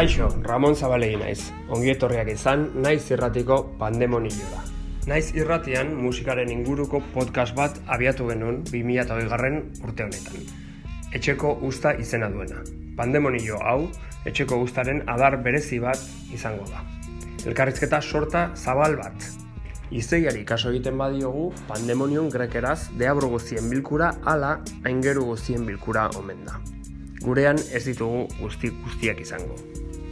Kaixo, Ramon Zabalegi naiz. Ongi etorriak izan, naiz irratiko pandemonioa. Naiz irratian musikaren inguruko podcast bat abiatu genuen 2008 garren urte honetan. Etxeko usta izena duena. Pandemonio hau, etxeko ustaren adar berezi bat izango da. Elkarrizketa sorta zabal bat. Izeiari kaso egiten badiogu, pandemonion grekeraz deabro guztien bilkura ala aingeru guztien bilkura omen da. Gurean ez ditugu guzti guztiak izango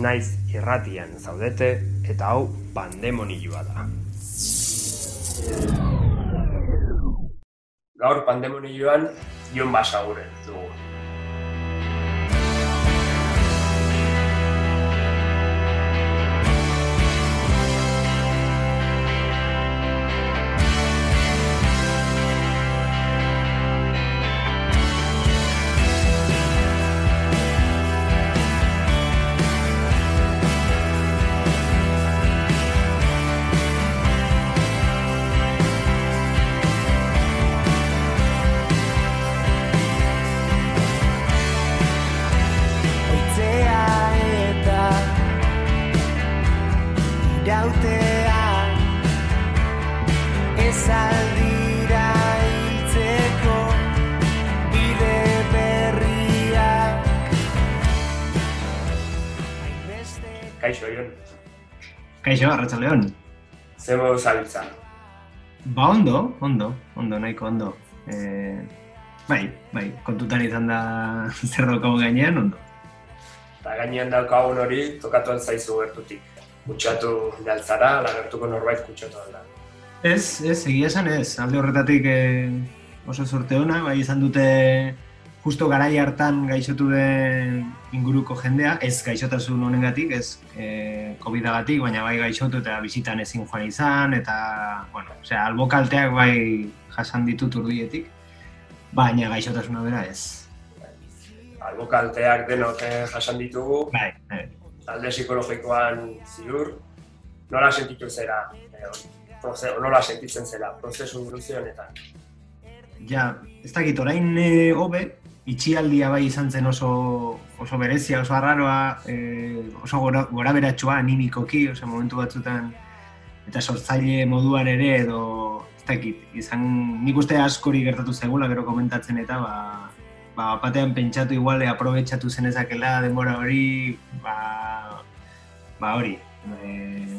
Naiz irratian zaudete eta hau pandemonioa da. Gaur pandemonioan Jon Basaguren dugu. Kaixo, Arratxa León. Zemo zabiltza. Ba ondo, ondo, ondo, nahiko ondo. E, bai, bai, kontutan izan da zer daukagu gainean, ondo. Eta gainean daukagun hori, tokatu zaizu gertutik. Kutsatu daltzara, lagertuko norbait kutsatu alda. Ez, ez, egia esan ez. Alde horretatik e, oso sorte hona, bai izan dute justo garai hartan gaixotu den inguruko jendea, ez gaixotasun honengatik, ez e, COVID-agatik, baina bai gaixotu eta bizitan ezin joan izan, eta, bueno, osea, albokalteak bai jasan ditut urdietik, baina gaixotasuna bera ez. Albokalteak denok eh, jasan ditugu, bai, bai. talde psikologikoan ziur, nola sentitu zera, e, nola sentitzen zera, prozesu honetan? Ja, ez dakit, orain e, hobe, itxialdia bai izan zen oso, oso berezia, oso arraroa, e, oso gora, gora beratxua animikoki, ose, momentu batzutan, eta sortzaile moduan ere edo, ez dakit, izan nik uste askori gertatu zegula, gero komentatzen eta, ba, ba, batean pentsatu iguale aprobetsatu zenezakela denbora hori, ba, ba hori, e,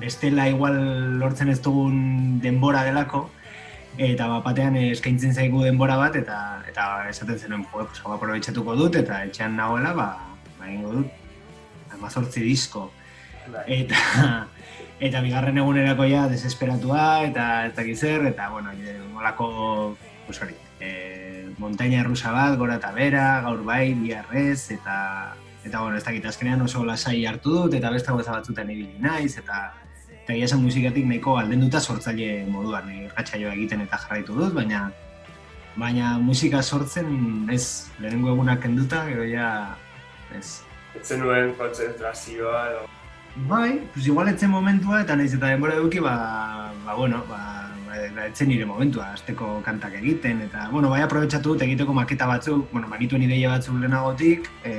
bestela igual lortzen ez dugun denbora delako, eta bat batean eskaintzen zaigu denbora bat eta eta esaten zenuen jo, pues hau aprobetxatuko dut eta etxean nagoela ba ba eingo dut 18 disko bai. eta eta bigarren egunerako ja desesperatua eta ez dakiz zer eta bueno holako pues hori eh montaña rusa bat gora ta bera gaur bai biarrez eta eta bueno ez dakit azkenean oso lasai hartu dut eta beste gauza batzuetan ibili naiz eta eta egia esan musikatik nahiko aldenduta sortzaile moduan irratsaioa egiten eta jarraitu dut, baina baina musika sortzen ez lehenengo egunak kenduta, gero ja ez. Ez zenuen kontzentrazioa edo... Bai, pues igual etzen momentua eta nahiz eta denbora eduki, ba, ba bueno, ba, ba, ba etzen nire momentua, azteko kantak egiten, eta, bueno, bai aprobetsatu dut egiteko maketa batzuk, bueno, manituen ideia batzuk lehenagotik, e,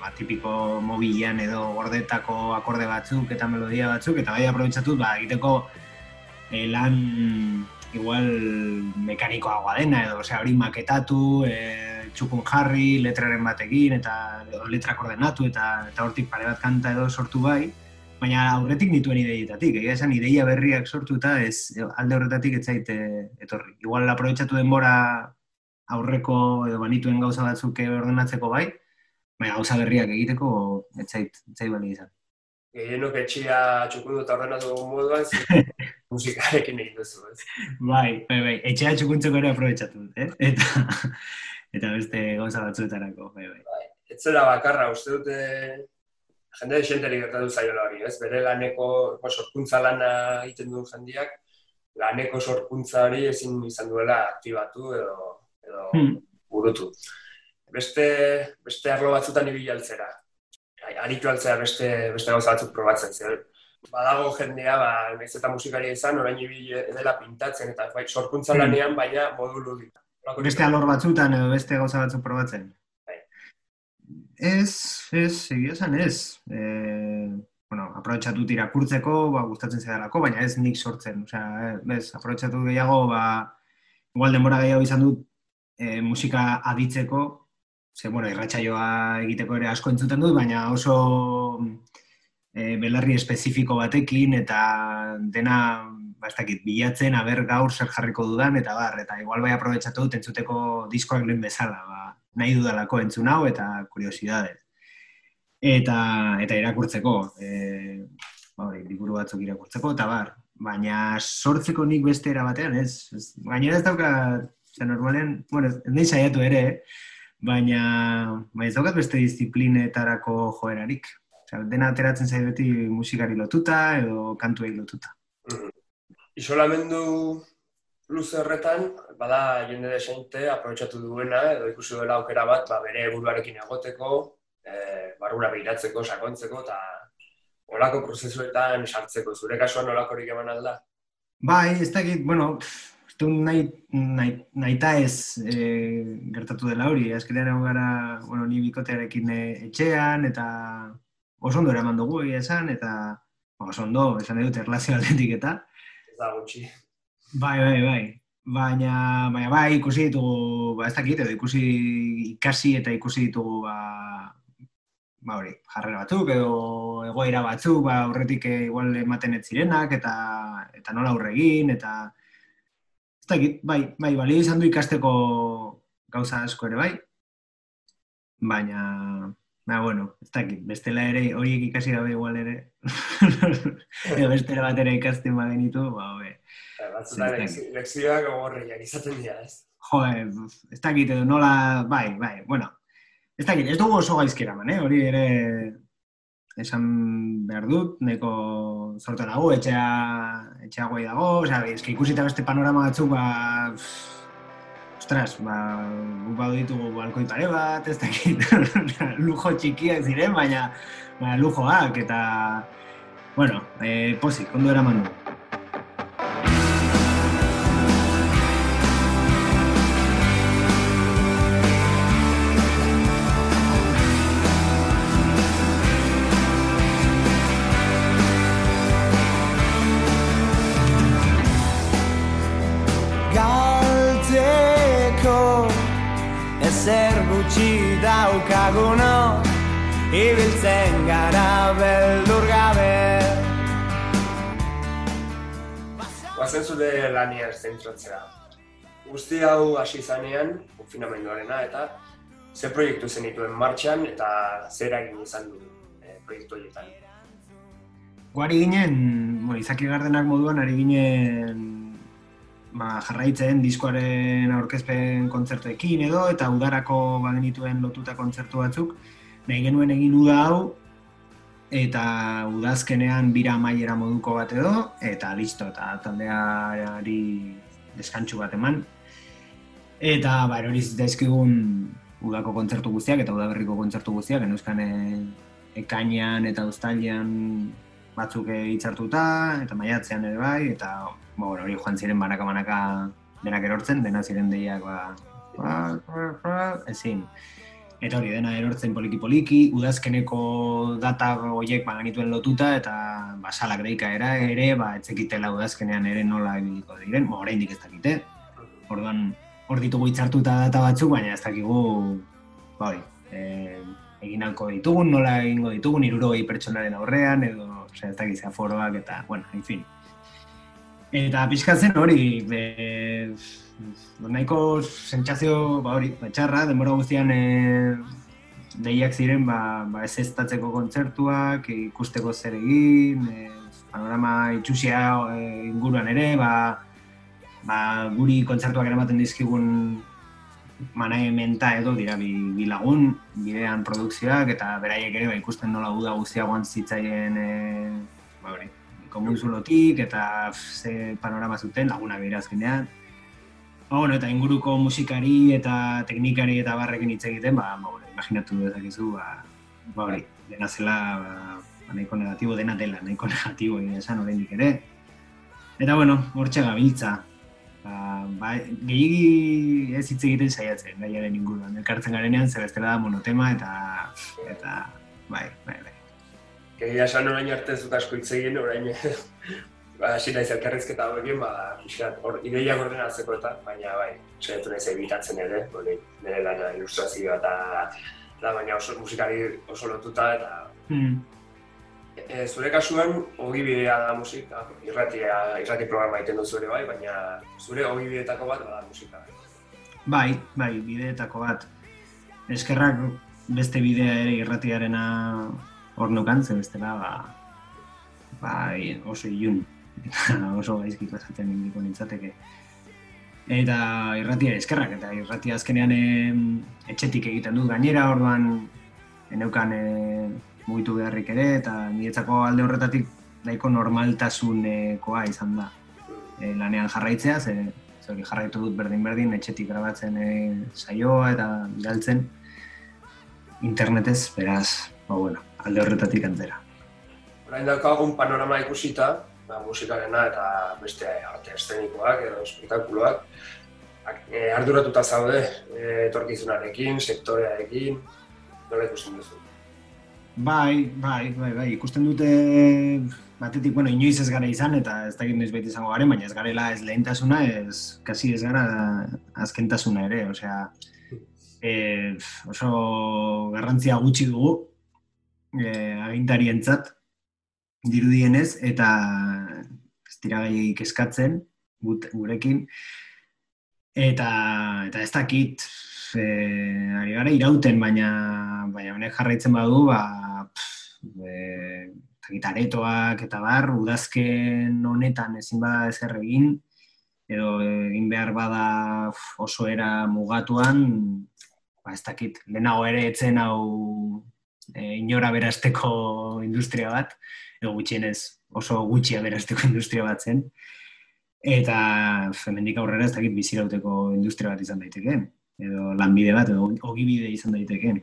ba, tipiko mobilean edo gordetako akorde batzuk eta melodia batzuk, eta bai aprobetsatu ba, egiteko e, lan igual mekanikoagoa dena, edo osea, hori maketatu, e, txukun jarri, letraren batekin, eta letrak ordenatu, eta, eta hortik pare bat kanta edo sortu bai, baina aurretik nituen ideietatik, egia esan ideia berriak sortuta ez alde horretatik ez zaite etorri. Igual aprobetsatu denbora aurreko edo banituen gauza batzuk ordenatzeko bai, baina gauza berriak egiteko etzait, etzait bali izan. Gehienok etxia txukundu eta ordenatu moduan, musikarekin egin duzu, ez? Bai, bai, bai, etxea txukuntzeko ere aprobetsatu eh? Eta, eta beste gauza batzuetarako, bai, bai. bai. etzela bakarra, uste dute jende desenteri gertatu zaiola ez? Bere laneko, sorkuntza lana egiten duen jendiak, laneko sorkuntza hori ezin izan duela aktibatu edo, edo hmm. burutu. Beste, beste arlo batzutan ibili altzera. Aritu altzera beste, beste gauza batzuk probatzen, zer. Badago jendea, ba, nahiz eta musikaria izan, orain ibili dela pintatzen, eta bai, sorkuntza hmm. lanean, baina modulu dira. Beste alor batzutan edo beste gauza batzuk probatzen. Ez, ez, egia esan ez. E, bueno, aprobetsatu irakurtzeko, ba, gustatzen zedalako, baina ez nik sortzen. Osea, bez, aprobetsatu gehiago, ba, igual denbora gehiago izan dut e, musika aditzeko, ze, bueno, irratxaioa egiteko ere asko entzuten dut, baina oso e, belarri espezifiko batekin eta dena ba, ez dakit, bilatzen, aber gaur zer jarriko dudan, eta bar, eta igual bai aprobetsatu dut entzuteko diskoak lehen bezala, ba, nahi dudalako entzun hau eta kuriosidadez. Eta, eta irakurtzeko, e, ba, hori, liburu batzuk irakurtzeko, eta bar, baina sortzeko nik beste era batean, ez? ez gainera ez dauka, zen normalen, bueno, ez nahi saiatu ere, baina, baina ez daukat beste disiplinetarako joerarik. Osea, dena ateratzen zai beti musikari lotuta edo kantuei lotuta. Mm. Isolamendu luze horretan, bada jende desente aprobetsatu duena, edo ikusi duela aukera bat, ba, bere buruarekin egoteko, e, barrura behiratzeko, sakontzeko, eta olako prozesuetan sartzeko, zure kasuan olakorik eman alda? Bai, ez dakit, bueno, nahi, nahi, nahi ta ez e, gertatu dela hori, azkenean egon gara, bueno, ni bikotearekin e, etxean, eta oso ondo eraman dugu esan, eta oso ondo, esan dut, erlazio aldetik eta. Ez da gutxi. Bai, bai, bai. Baina, baina bai, ikusi ditugu, ba, ez dakit, edo ikusi ikasi eta ikusi ditugu, ba, ba hori, jarrera batzuk, edo egoera batzuk, ba, horretik igual ematen ez zirenak, eta, eta nola aurregin, eta, ez dakit, bai, bai, bali izan du ikasteko gauza asko ere bai, baina, baina, bueno, ez dakit, bestela ere, horiek ikasi gabe igual ere, edo bestela bat ere ikasten bagenitu, ba, hobe, batzutan lekzioak gogorriak izaten dira, ez? Jo, ez dakit edo nola, bai, bai, bueno, ez dakit, ez dugu oso gaizkera man, eh? hori ere esan behar dut, neko zortu nago, etxea, etxea guai dago, oza, sea, ikusita beste panorama batzuk, ba, ostras, ba, guk badu ditugu balkoi pare bat, ez dakit, lujo txikiak ziren, baina, ba, lujoak, eta, bueno, eh, pozik, ondo eraman du. Gutxi daukaguno Ibiltzen gara beldur gabe Guazen zure lania zentratzea. Guzti hau hasi zanean, konfinamenduarena, eta ze proiektu zenituen martxan eta zer egin izan du e, proiektu horietan? Guari ginen, bo, izaki gardenak moduan, ari ginen ba, jarraitzen diskoaren aurkezpen kontzertuekin edo, eta udarako bagenituen lotuta kontzertu batzuk, nahi genuen egin uda hau, eta udazkenean bira maiera moduko bat edo, eta listo, eta taldeari deskantxu bat eman. Eta ba, hori zitezkigun udako kontzertu guztiak eta udaberriko kontzertu guztiak, genuzkan e, ekainean eta uztailean batzuk hitzartuta, eta maiatzean ere bai, eta ba, bueno, hori joan ziren banaka-banaka denak erortzen, dena ziren deiak, ba, ba, ezin. Eta hori, dena erortzen poliki-poliki, udazkeneko data horiek ba, genituen lotuta, eta ba, salak deika era ere, ba, etzekitela udazkenean ere nola ebiliko diren, ba, oraindik ez dakite. Orduan, hor ditugu hitzartuta data batzuk, baina ez dakigu, ba, hori, e, egin alko ditugun, nola egingo ditugun, irurogei pertsonaren aurrean, edo, ose, ez dakizea foroak, eta, bueno, en fin, Eta pixkatzen hori, be, nahiko sentsazio ba hori, batxarra, denbora guztian e, deiak ziren ba, ba ez ez kontzertuak, ikusteko zer egin, e, panorama itxusia e, inguruan ere, ba, ba, guri kontzertuak eramaten dizkigun manajementa edo dira bi, bi lagun, bidean produkzioak eta beraiek ere ba, ikusten nola uda guztiagoan zitzaien e, ba, hori, komunzulotik eta ze panorama zuten laguna behira azkenean. Ba, bueno, eta inguruko musikari eta teknikari eta barrekin hitz egiten, ba, ba, bueno, imaginatu dezakezu, ba, ba, hori, dena zela, ba, ba, nahiko negatibo, dena dela, nahiko negatibo, esan oraindik ere. Eta, bueno, hortxe gabiltza, ba, ba, gehiagi ez hitz egiten saiatzen, gaiaren inguruan. Elkartzen garenean, zer bestela da monotema eta, eta, bai, bai, bai. Gehiagia esan orain arte zut asko hitz egin, orain, ba, hasi naiz elkarrizketa hauekin, ba, pixkat, hor, ideia ordenatzeko eta, baina, bai, saiatu naiz ebitatzen ere, hori, nire lana ilustrazioa eta, eta baina oso musikari oso lotuta eta, Hmm. E, zure kasuan, ogi bidea da musika, irratia, irrati programa egiten duzu ere bai, baina zure ogi bideetako bat bada musika. Bai, bai, bideetako bat. Eskerrak beste bidea ere irratiarena hor nukan, ze bestela, ba, bai, oso ilun, oso gaizki pasatzen indiko nintzateke. Eta irratia eskerrak, eta irratia azkenean em, etxetik egiten dut gainera, orduan eneukan e, mugitu beharrik ere, eta niretzako alde horretatik nahiko normaltasunekoa izan da. E, lanean jarraitzea, ze, ze jarraitu dut berdin-berdin, etxetik grabatzen e, saioa eta bidaltzen internetez, beraz, ba, bueno, alde horretatik antzera. Orain daukagun panorama ikusita, ba, musikarena eta beste arte eszenikoak edo espektakuloak, ak- e, arduratuta zaude etorkizunarekin, sektorearekin, nola ikusten duzu? Bai, bai, bai, bai, ikusten dute batetik, bueno, inoiz ez gara izan eta ez dakit noiz beti izango garen, baina ez garela ez lehentasuna, ez, kasi ez gara azkentasuna ere, osea, e, oso garrantzia gutxi dugu e, agintarientzat dirudienez eta ez dira gehiagik eskatzen gut, gurekin eta, eta ez dakit e, ari gara irauten, baina baina honek jarraitzen badu, ba, pff, e, aretoak eta bar, udazken honetan ezin bada ezer egin, edo egin behar bada oso era mugatuan, ba, ez dakit, lehenago ere etzen hau e, inora berasteko industria bat, edo gutxienez oso gutxi aberasteko industria bat zen. Eta femendik aurrera ez dakit bizirauteko industria bat izan daitekeen. Edo lanbide bat, edo ogibide izan daitekeen.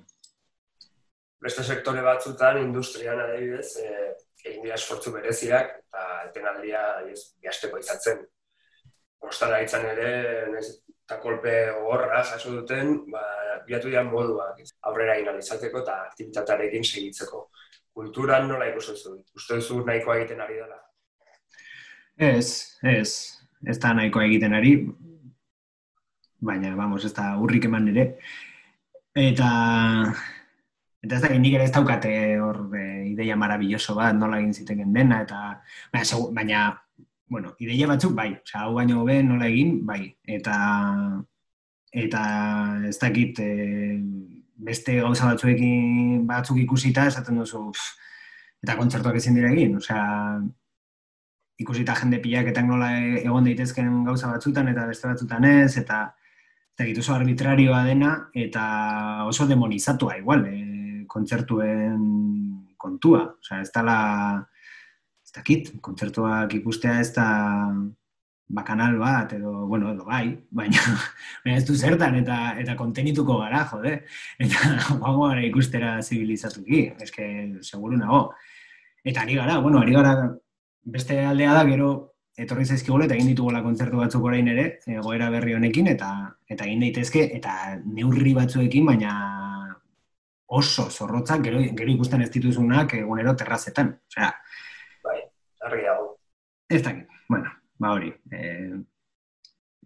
Beste sektore batzutan, industrian adibidez, e, egin dira esfortzu bereziak eta etenaldia ez, bihasteko izan zen. Ostara izan ere, nez, eta kolpe gogorra jaso duten, ba, bilatu dian moduak aurrera egin izateko eta aktibitatearekin segitzeko. Kulturan nola ikusten zu? Uste duzu nahikoa egiten ari dela? Ez, ez, ez da nahikoa egiten ari, baina, vamos, ez da urrik eman ere. Eta, eta ez da, nik ere ez daukate hor e, ideia marabilloso bat, nola egin ziteken dena, eta, baina, segu, baina bueno, ideia batzuk bai, osea, hau baino hobe nola egin, bai, eta, eta ez dakit, e, beste gauza batzuekin batzuk ikusita, esaten duzu, pff, eta kontzertuak ezin dira egin, osea, ikusita jende pilaketak nola e- egon daitezken gauza batzutan eta beste batzutan ez, eta dakit oso arbitrarioa dena, eta oso demonizatua igual, e, kontzertuen kontua. Osea, ez dala, ez dakit, kontzertuak ikustea ez da bakanal bat, edo, bueno, edo bai, baina, baina ez du zertan, eta, eta kontenituko gara, jode, eta guago gara ikustera zibilizatuki, eske, seguru nago. Eta ari gara, bueno, ari gara, beste aldea da, gero, etorri zaizkigula eta egin ditugula kontzertu batzuk orain ere, egoera berri honekin, eta eta egin daitezke, eta neurri batzuekin, baina oso zorrotzak, gero, gero ikusten ez dituzunak egunero terrazetan. Osea, Bai, argi dago. ez dakit, bueno, ba hori. Eh,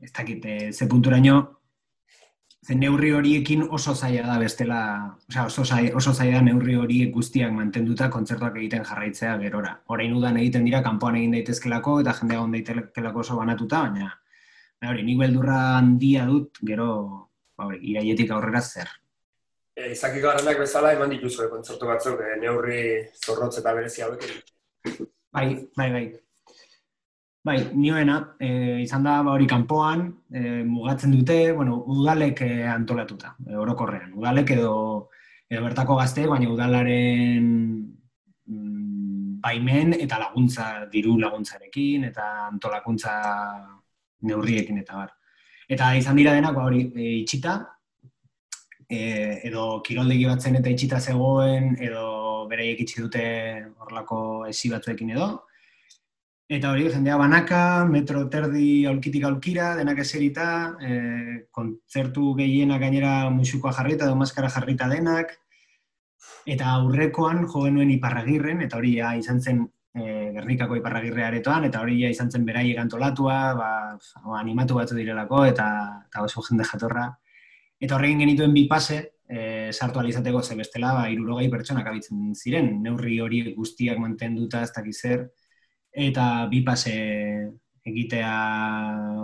ez dakit, eh, ze punturaino, ze neurri horiekin oso zaila da bestela, osea, oso zaila, oso zaila da neurri horiek guztiak mantenduta kontzertuak egiten jarraitzea gerora. Orain udan egiten dira, kanpoan egin daitezkelako, eta jendea egon daitezkelako oso banatuta, baina, hori, nik beldurra handia dut, gero, ba hori, iraietik aurrera zer. E, izaki garanak bezala eman dituzue kontzertu batzuk e, neurri zorrotz eta berezi hauekin. Bai, bai, bai. Bai, nioena, e, izan da ba, hori kanpoan, e, mugatzen dute, bueno, udalek e, antolatuta, e, orokorrean. Udalek edo, edo bertako gazte, baina udalaren mm, baimen eta laguntza, diru laguntzarekin, eta antolakuntza neurriekin eta bar. Eta izan dira denak, ba, hori, e, itxita, e, edo kiroldegi batzen eta itxita zegoen, edo bereiek itxi dute horlako esi batzuekin edo, Eta hori, jendea banaka, metro terdi aulkitik aulkira, denak eserita, e, kontzertu gehienak gainera musukoa jarrita, edo maskara jarrita denak, eta aurrekoan jo genuen iparragirren, eta hori ja, izan zen e, Gernikako iparragirre aretoan, eta hori ja, izan zen berai antolatua, ba, animatu batzu direlako, eta, eta oso jende jatorra. Eta horregin genituen bi pase, e, sartu alizateko ze bestela, ba, irurogei pertsonak abitzen ziren, neurri hori guztiak mantenduta ez dakiz zer, eta bi pase egitea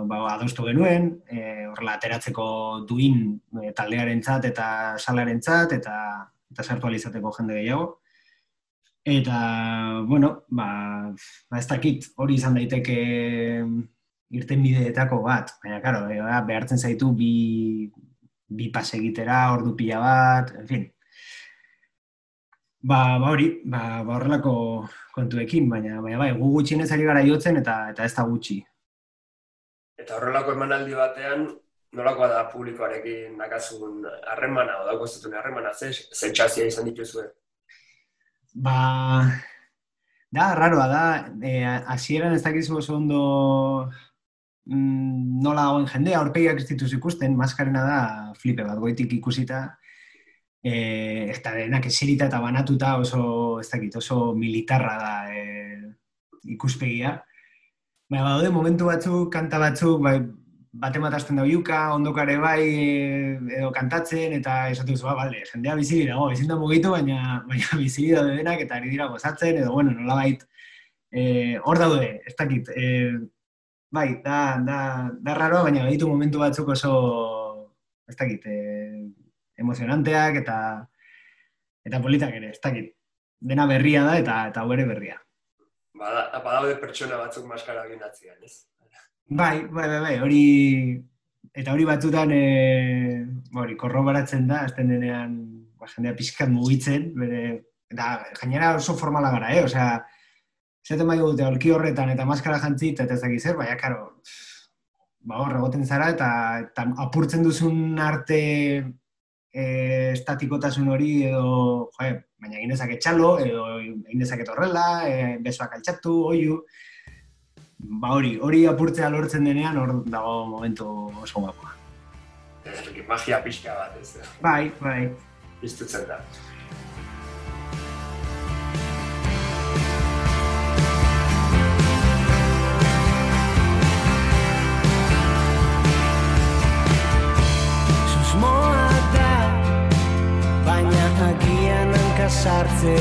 ba, adostu genuen, e, horrela ateratzeko duin e, taldearentzat eta salarentzat eta eta sartu alizateko jende gehiago. Eta, bueno, ba, ba ez dakit hori izan daiteke irten bideetako bat, baina, karo, e, behartzen zaitu bi, bi pase egitera, ordu pila bat, en fin, Ba, ba hori, ba, ba horrelako kontuekin, baina baina bai, gu gutxinez ari gara jotzen eta eta ez da gutxi. Eta horrelako emanaldi batean, nolakoa da publikoarekin nakazun harremana, o zutun harremana, ze, txazia izan dituzue? Ba, da, raroa da, e, asieran ez dakizu oso ondo mm, nola hauen jendea, aurpegiak ez dituz ikusten, maskarena da flipe bat, goitik ikusita, eh, ez da denak eserita eta banatuta oso, ez dakit, oso militarra da eh, ikuspegia. Baina, badaude, momentu batzuk, kanta batzuk, bai, bate matazten da iuka, ondokare bai, e, edo kantatzen, eta esatu zu, ba, bale, jendea bizili dago, ezin da mugitu, baina, baina bizili daude denak, eta ari dira gozatzen, edo, bueno, nola bait, e, hor daude, ez dakit, e, bai, da, da, da raroa, baina baditu momentu batzuk oso, ez dakit, e, emozionanteak eta eta politak ere, ez dakit. Dena berria da eta eta hau ere berria. Bada, badaude pertsona batzuk maskara atzian, ez? Bai, bai, bai, bai, hori eta hori batzutan e, hori korrobaratzen da, azten denean ba, jendea pizkat mugitzen, bere, eta gainera oso formala gara, eh? Osea, zaten bai dute olki horretan eta maskara jantzit, eta ez dakiz zer, baina, karo, ba, hor, egoten zara, eta, eta apurtzen duzun arte e, estatikotasun hori edo, joe, baina egin dezake txalo, edo egin dezake torrela, e, besoak altxatu, oiu, ba hori, hori apurtzea lortzen denean, hor dago momentu oso guapoa. Magia pixka bat, ez da? Bai, bai. Iztutzen da. Sartze.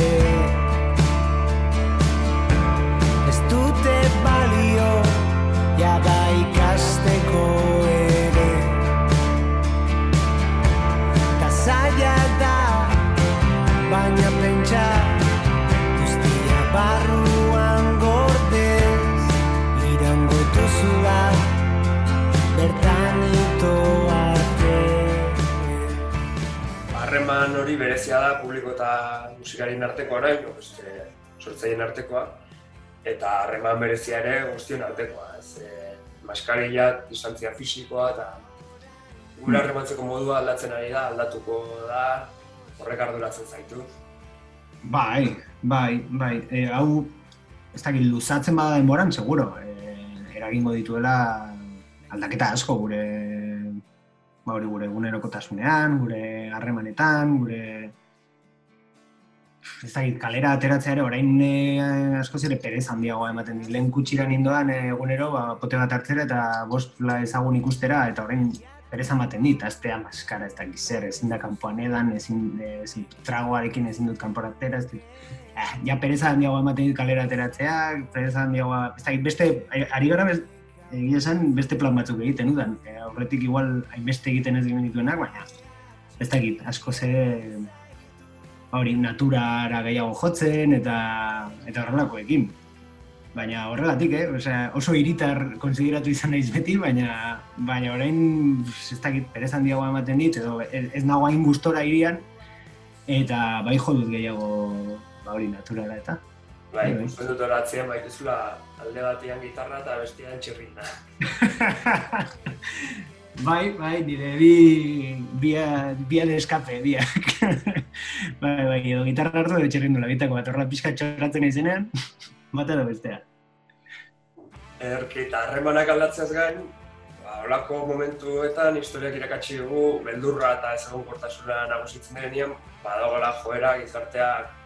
Ez dute balio Jada ikasteko ere. Ta zaila da Baina pentsa Guztia barruan gordez Irango tuzula Bertan itoa harreman hori berezia da publiko eta musikarien artekoa nahi, no, beste sortzaien artekoa, eta harreman berezia ere guztion artekoa. Ez, e, maskarilla, distantzia fisikoa, eta gure hmm. harremantzeko modua aldatzen ari da, aldatuko da, horrek arduratzen zaitu. Bai, bai, bai. E, hau, ez dakit, luzatzen bada denboran, seguro. E, eragingo dituela aldaketa asko gure ba hori gure egunerokotasunean, gure harremanetan, gure ez da, kalera ateratzea ere, orain e, asko zire perez handiagoa ematen dit. Lehen kutsira nindoan eh, egunero, ba, pote bat hartzera eta bost ezagun ikustera, eta orain perez ematen dit, aztea maskara, ez da gizer, ezin da kanpoan edan, ezin, ezin tragoarekin ezin dut kanpoan atera, ez dit. Eh, ja pereza handiagoa ematen dit kalera ateratzea, pereza handiagoa, ez da, beste, ari gara, egia esan beste plan batzuk egiten udan. E, aurretik igual hainbeste egiten ez egin dituenak, baina ez da egit, asko ze hori naturara gehiago jotzen eta eta horrelako ekin. baina horregatik, eh? Osea, oso hiritar konsideratu izan naiz beti, baina baina orain ez dakit perez handiagoa ematen dit edo ez, nago hain gustora irian eta bai jo dut gehiago ba hori naturala eta Bai, Bai. ikusten dut horatzea, baitezula alde batean gitarra eta bestean txirrinda. bai, bai, nire bi bia bia de escape, biak. bai, bai, edo gitarra hartu edo txerrindula bitako bat horrela pixka txorratzen izenean, bata edo bestea. Erki eta harremanak aldatzeaz gain, ba, olako momentuetan historiak irakatsi dugu, beldurra eta ezagunkortasuna nagusitzen denean, badagoela joera gizarteak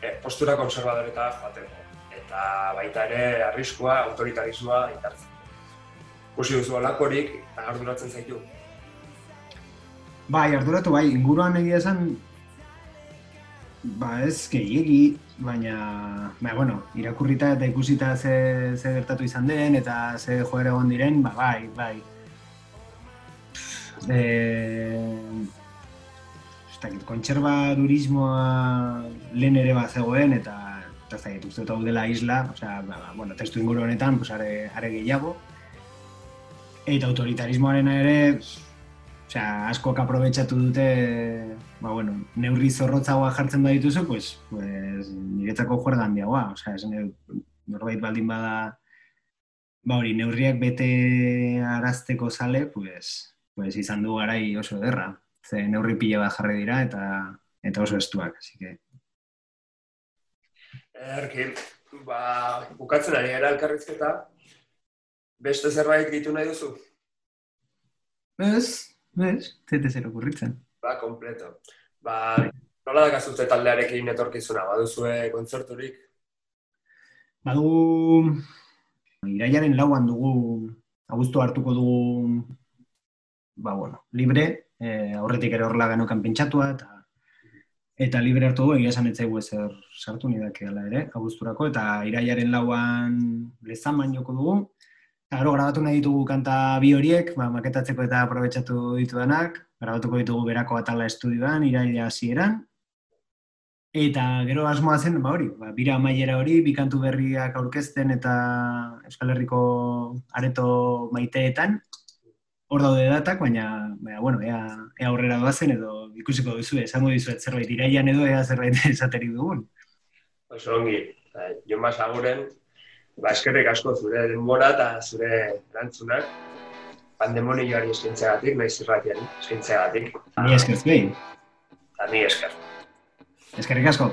e, postura konservadoretara joateko. Eta baita ere arriskua, autoritarismoa indartzen. Ikusi duzu olakorik, eta arduratzen zaitu. Bai, arduratu bai, inguruan egia esan, ba ez gehiegi, baina, baina, bueno, irakurrita eta ikusita ze, ze gertatu izan den, eta ze joera egon diren, ba, bai, bai. E, ez dakit, kontserbadurismoa lehen ere bat zegoen, eta ez dakit, uste dut hau dela isla, osea, ba, ba, bueno, testu inguru honetan, pues, are, are gehiago. Eta autoritarismoarena ere, Osea, askok aprobetxatu dute, ba, bueno, neurri zorrotzagoa jartzen badituzu, pues, pues niretzako juerga handiagoa. Osea, esan norbait baldin bada, ba hori, neurriak bete arazteko sale, pues, pues izan du garai oso ederra. Ze neurri pila bat jarri dira eta eta oso estuak, así que Erki, ba, bukatzen ari gara elkarrizketa, beste zerbait ditu nahi duzu? Ez, ez, zete zer okurritzen. Ba, kompleto. Ba, nola dakazute taldearekin etorkizuna, baduzue kontzerturik? Badugu, iraiaren lauan dugu, abuztu hartuko dugu, ba, bueno, libre, eh, aurretik ere horrela genukan pentsatua, eta eta libre hartu dugu, egia esan etzaigu ezer sartu nidake ala ere, abuzturako, eta iraiaren lauan lezaman joko dugu, eta gero grabatu nahi ditugu kanta bi horiek, ba, maketatzeko eta aprobetsatu ditudanak, grabatuko ditugu berako atala estudioan, iraila hasieran, Eta gero asmoa zen, ba hori, ba, bira amaiera hori, bi kantu berriak aurkezten eta Euskal Herriko areto maiteetan, hor daude datak, baina, baina bueno, ea, ea aurrera doazen edo ikusiko duzu, esango dizuet zerbait iraian edo ea zerbait esaterik dugun. Oso ongi, ba, Jon Basaguren, ba, eskerrik asko zure denbora eta zure erantzunak, pandemonioari eskaintzeagatik, naiz irratiari eskaintzeagatik. Ni esker zuei, Eta ni esker. eskerrik asko.